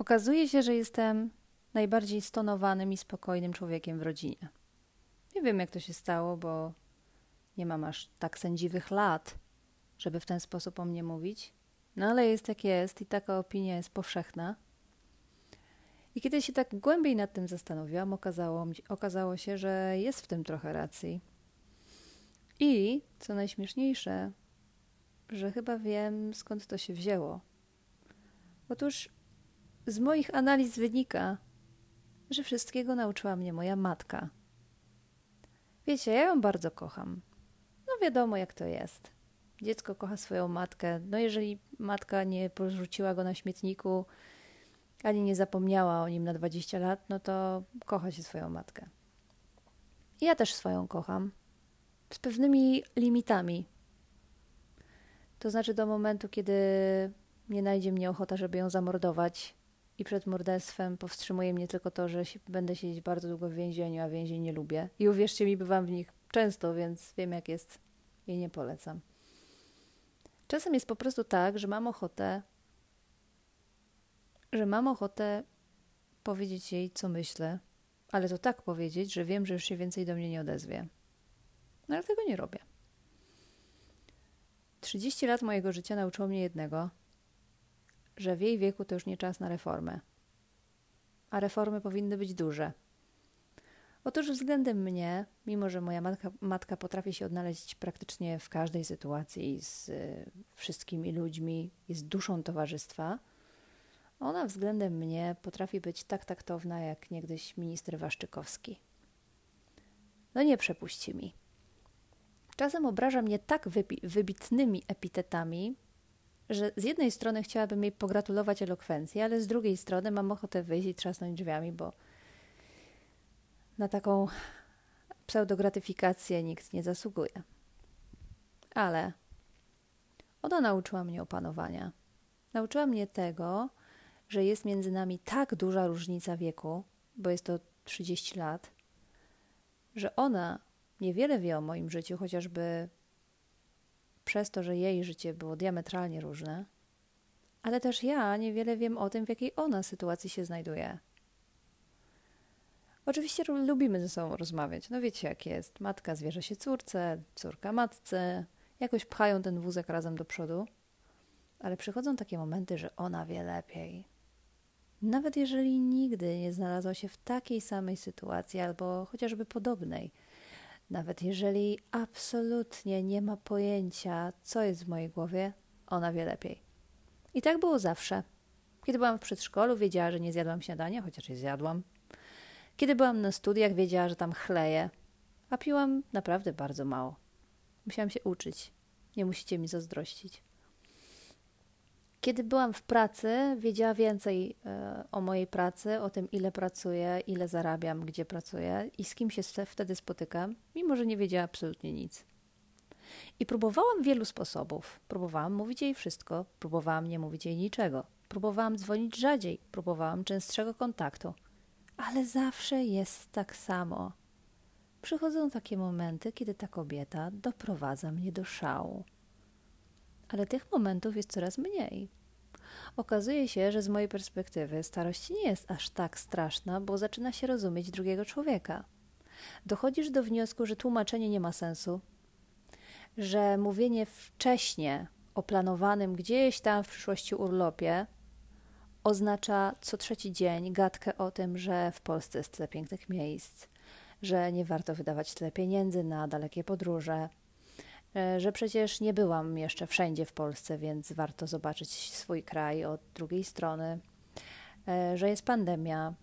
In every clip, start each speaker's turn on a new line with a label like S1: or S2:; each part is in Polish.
S1: Okazuje się, że jestem najbardziej stonowanym i spokojnym człowiekiem w rodzinie. Nie wiem, jak to się stało, bo nie mam aż tak sędziwych lat, żeby w ten sposób o mnie mówić. No ale jest jak jest i taka opinia jest powszechna. I kiedy się tak głębiej nad tym zastanowiłam, okazało, okazało się, że jest w tym trochę racji. I, co najśmieszniejsze, że chyba wiem, skąd to się wzięło. Otóż z moich analiz wynika, że wszystkiego nauczyła mnie moja matka. Wiecie, ja ją bardzo kocham. No wiadomo, jak to jest. Dziecko kocha swoją matkę. No jeżeli matka nie porzuciła go na śmietniku, ani nie zapomniała o nim na 20 lat, no to kocha się swoją matkę. Ja też swoją kocham. Z pewnymi limitami. To znaczy do momentu, kiedy nie najdzie mnie ochota, żeby ją zamordować, i przed morderstwem powstrzymuje mnie tylko to, że będę siedzieć bardzo długo w więzieniu, a więzień nie lubię. I uwierzcie mi, bywam w nich często, więc wiem jak jest i nie polecam. Czasem jest po prostu tak, że mam ochotę, że mam ochotę powiedzieć jej, co myślę, ale to tak powiedzieć, że wiem, że już się więcej do mnie nie odezwie. No ale tego nie robię. 30 lat mojego życia nauczyło mnie jednego – że w jej wieku to już nie czas na reformę. A reformy powinny być duże. Otóż względem mnie, mimo że moja matka, matka potrafi się odnaleźć praktycznie w każdej sytuacji z y, wszystkimi ludźmi, jest duszą towarzystwa, ona względem mnie potrafi być tak taktowna jak niegdyś minister Waszczykowski. No nie przepuści mi. Czasem obraża mnie tak wybitnymi epitetami, że z jednej strony chciałabym jej pogratulować elokwencji, ale z drugiej strony mam ochotę wyjść i trzasnąć drzwiami, bo na taką pseudogratyfikację nikt nie zasługuje. Ale ona nauczyła mnie opanowania. Nauczyła mnie tego, że jest między nami tak duża różnica wieku, bo jest to 30 lat, że ona niewiele wie o moim życiu, chociażby przez to, że jej życie było diametralnie różne, ale też ja niewiele wiem o tym, w jakiej ona sytuacji się znajduje. Oczywiście lubimy ze sobą rozmawiać. No wiecie, jak jest. Matka zwierza się córce, córka matce. Jakoś pchają ten wózek razem do przodu. Ale przychodzą takie momenty, że ona wie lepiej. Nawet jeżeli nigdy nie znalazła się w takiej samej sytuacji albo chociażby podobnej – nawet jeżeli absolutnie nie ma pojęcia, co jest w mojej głowie, ona wie lepiej. I tak było zawsze. Kiedy byłam w przedszkolu, wiedziała, że nie zjadłam śniadania, chociaż je zjadłam. Kiedy byłam na studiach, wiedziała, że tam chleję, a piłam naprawdę bardzo mało. Musiałam się uczyć. Nie musicie mi zazdrościć. Kiedy byłam w pracy, wiedziała więcej e, o mojej pracy, o tym, ile pracuję, ile zarabiam, gdzie pracuję i z kim się wtedy spotykam, mimo że nie wiedziała absolutnie nic. I próbowałam wielu sposobów. Próbowałam mówić jej wszystko, próbowałam nie mówić jej niczego, próbowałam dzwonić rzadziej, próbowałam częstszego kontaktu, ale zawsze jest tak samo. Przychodzą takie momenty, kiedy ta kobieta doprowadza mnie do szału ale tych momentów jest coraz mniej. Okazuje się, że z mojej perspektywy starość nie jest aż tak straszna, bo zaczyna się rozumieć drugiego człowieka. Dochodzisz do wniosku, że tłumaczenie nie ma sensu, że mówienie wcześnie o planowanym gdzieś tam w przyszłości urlopie oznacza co trzeci dzień gadkę o tym, że w Polsce jest tyle pięknych miejsc, że nie warto wydawać tyle pieniędzy na dalekie podróże, że przecież nie byłam jeszcze wszędzie w Polsce, więc warto zobaczyć swój kraj od drugiej strony, e, że jest pandemia.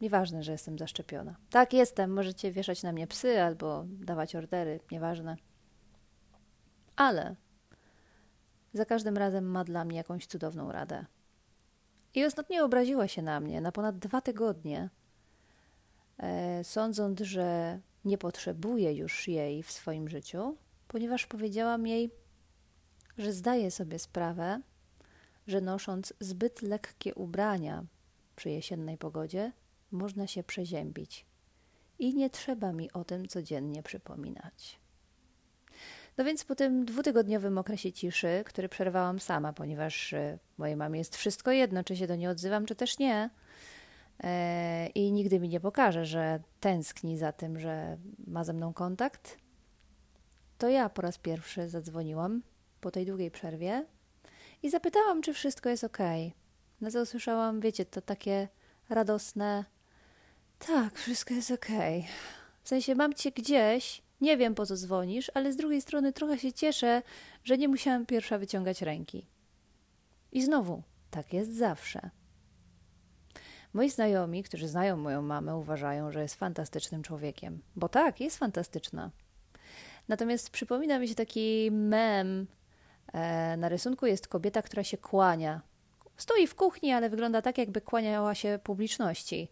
S1: Nieważne, że jestem zaszczepiona. Tak, jestem, możecie wieszać na mnie psy albo dawać ordery, nieważne. Ale za każdym razem ma dla mnie jakąś cudowną radę. I ostatnio obraziła się na mnie na ponad dwa tygodnie, e, sądząc, że nie potrzebuję już jej w swoim życiu, ponieważ powiedziałam jej, że zdaję sobie sprawę, że nosząc zbyt lekkie ubrania przy jesiennej pogodzie, można się przeziębić i nie trzeba mi o tym codziennie przypominać. No więc po tym dwutygodniowym okresie ciszy, który przerwałam sama, ponieważ y, mojej mamie jest wszystko jedno, czy się do niej odzywam, czy też nie. E, I nigdy mi nie pokaże, że tęskni za tym, że ma ze mną kontakt. To ja po raz pierwszy zadzwoniłam po tej długiej przerwie i zapytałam, czy wszystko jest ok. Na co usłyszałam, wiecie, to takie radosne. Tak, wszystko jest ok. W sensie mam cię gdzieś, nie wiem po co dzwonisz, ale z drugiej strony trochę się cieszę, że nie musiałam pierwsza wyciągać ręki. I znowu, tak jest zawsze. Moi znajomi, którzy znają moją mamę, uważają, że jest fantastycznym człowiekiem. Bo tak, jest fantastyczna. Natomiast przypomina mi się taki mem. E, na rysunku jest kobieta, która się kłania. Stoi w kuchni, ale wygląda tak, jakby kłaniała się publiczności.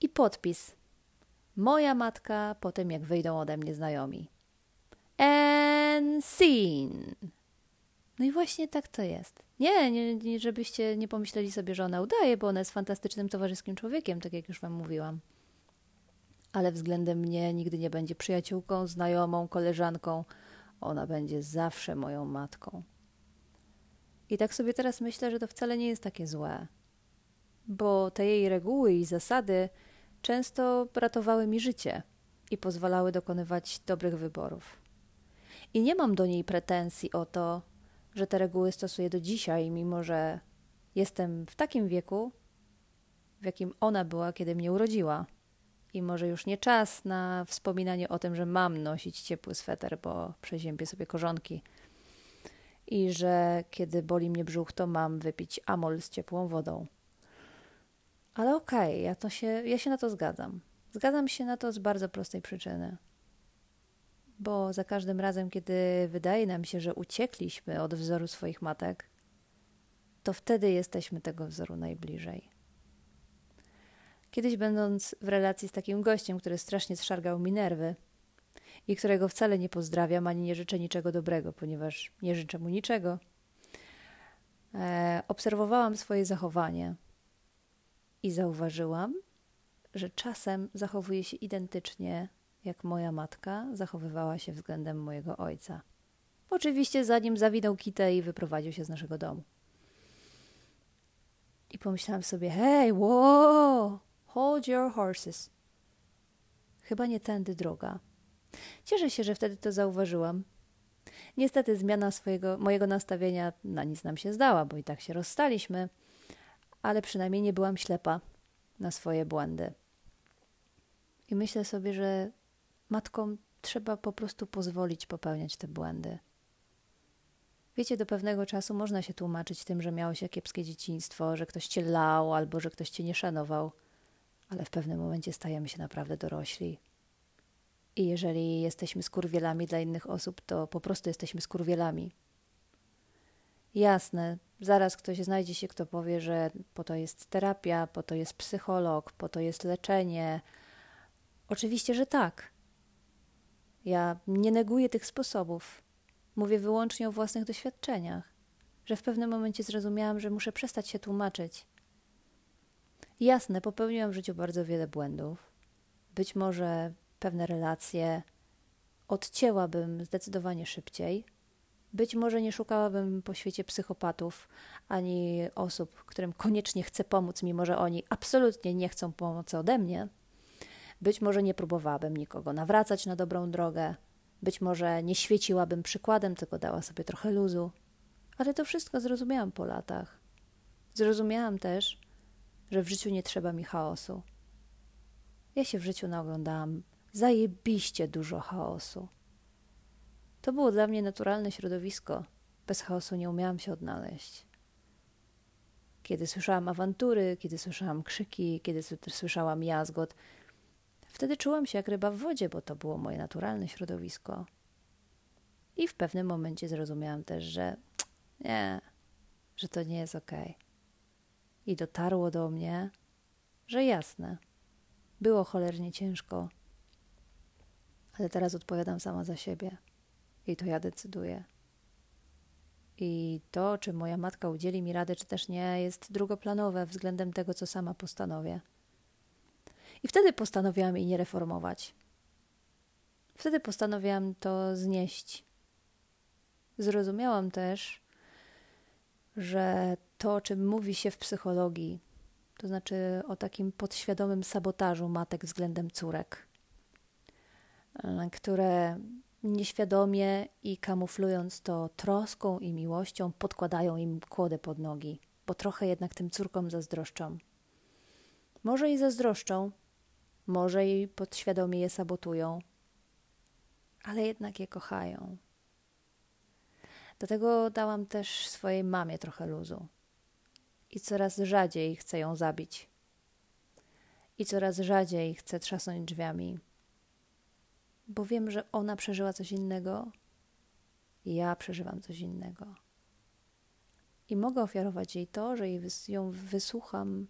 S1: I podpis. Moja matka po tym, jak wyjdą ode mnie znajomi. And scene. No i właśnie tak to jest. Nie, nie, nie, żebyście nie pomyśleli sobie, że ona udaje, bo ona jest fantastycznym towarzyskim człowiekiem, tak jak już wam mówiłam. Ale względem mnie nigdy nie będzie przyjaciółką, znajomą, koleżanką. Ona będzie zawsze moją matką. I tak sobie teraz myślę, że to wcale nie jest takie złe, bo te jej reguły i zasady często ratowały mi życie i pozwalały dokonywać dobrych wyborów. I nie mam do niej pretensji o to, że te reguły stosuję do dzisiaj, mimo że jestem w takim wieku, w jakim ona była, kiedy mnie urodziła. I może już nie czas na wspominanie o tym, że mam nosić ciepły sweter, bo przeziębię sobie korzonki. I że kiedy boli mnie brzuch, to mam wypić amol z ciepłą wodą. Ale okej, okay, ja, to się, ja się na to zgadzam. Zgadzam się na to z bardzo prostej przyczyny bo za każdym razem, kiedy wydaje nam się, że uciekliśmy od wzoru swoich matek, to wtedy jesteśmy tego wzoru najbliżej. Kiedyś, będąc w relacji z takim gościem, który strasznie zszargał mi nerwy i którego wcale nie pozdrawiam ani nie życzę niczego dobrego, ponieważ nie życzę mu niczego, e, obserwowałam swoje zachowanie i zauważyłam, że czasem zachowuje się identycznie jak moja matka zachowywała się względem mojego ojca. Oczywiście zanim zawinął kitę i wyprowadził się z naszego domu. I pomyślałam sobie, hej, wow, hold your horses. Chyba nie tędy droga. Cieszę się, że wtedy to zauważyłam. Niestety zmiana swojego, mojego nastawienia na nic nam się zdała, bo i tak się rozstaliśmy, ale przynajmniej nie byłam ślepa na swoje błędy. I myślę sobie, że matkom trzeba po prostu pozwolić popełniać te błędy. Wiecie, do pewnego czasu można się tłumaczyć tym, że miało się kiepskie dzieciństwo, że ktoś cię lał albo że ktoś cię nie szanował, ale w pewnym momencie stajemy się naprawdę dorośli. I jeżeli jesteśmy skurwielami dla innych osób, to po prostu jesteśmy skurwielami. Jasne, zaraz ktoś znajdzie się, kto powie, że po to jest terapia, po to jest psycholog, po to jest leczenie. Oczywiście, że tak. Ja nie neguję tych sposobów. Mówię wyłącznie o własnych doświadczeniach, że w pewnym momencie zrozumiałam, że muszę przestać się tłumaczyć. Jasne, popełniłam w życiu bardzo wiele błędów. Być może pewne relacje odcięłabym zdecydowanie szybciej. Być może nie szukałabym po świecie psychopatów ani osób, którym koniecznie chcę pomóc, mimo że oni absolutnie nie chcą pomocy ode mnie. Być może nie próbowałabym nikogo nawracać na dobrą drogę, być może nie świeciłabym przykładem, tylko dała sobie trochę luzu. Ale to wszystko zrozumiałam po latach. Zrozumiałam też, że w życiu nie trzeba mi chaosu. Ja się w życiu naoglądałam zajebiście dużo chaosu. To było dla mnie naturalne środowisko. Bez chaosu nie umiałam się odnaleźć. Kiedy słyszałam awantury, kiedy słyszałam krzyki, kiedy słyszałam jazgot, Wtedy czułam się jak ryba w wodzie, bo to było moje naturalne środowisko. I w pewnym momencie zrozumiałam też, że nie, że to nie jest okej. Okay. I dotarło do mnie, że jasne, było cholernie ciężko, ale teraz odpowiadam sama za siebie i to ja decyduję. I to, czy moja matka udzieli mi rady, czy też nie, jest drugoplanowe względem tego, co sama postanowię. I wtedy postanowiłam jej nie reformować. Wtedy postanowiłam to znieść Zrozumiałam też, że to, o czym mówi się w psychologii, to znaczy o takim podświadomym sabotażu matek względem córek, e, które nieświadomie i kamuflując to troską i miłością, podkładają im kłodę pod nogi, bo trochę jednak tym córkom zazdroszczą. Może i zazdroszczą, może i podświadomie je sabotują, ale jednak je kochają. Dlatego dałam też swojej mamie trochę luzu. I coraz rzadziej chcę ją zabić. I coraz rzadziej chcę trzasnąć drzwiami. Bo wiem, że ona przeżyła coś innego, ja przeżywam coś innego. I mogę ofiarować jej to, że ją wysłucham,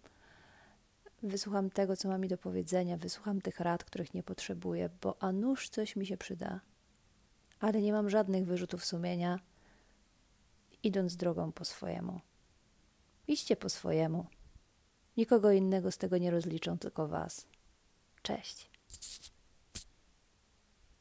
S1: wysłucham tego, co ma mi do powiedzenia, wysłucham tych rad, których nie potrzebuję, bo a nuż coś mi się przyda. Ale nie mam żadnych wyrzutów sumienia idąc drogą po swojemu. Idźcie po swojemu. Nikogo innego z tego nie rozliczą, tylko was. Cześć.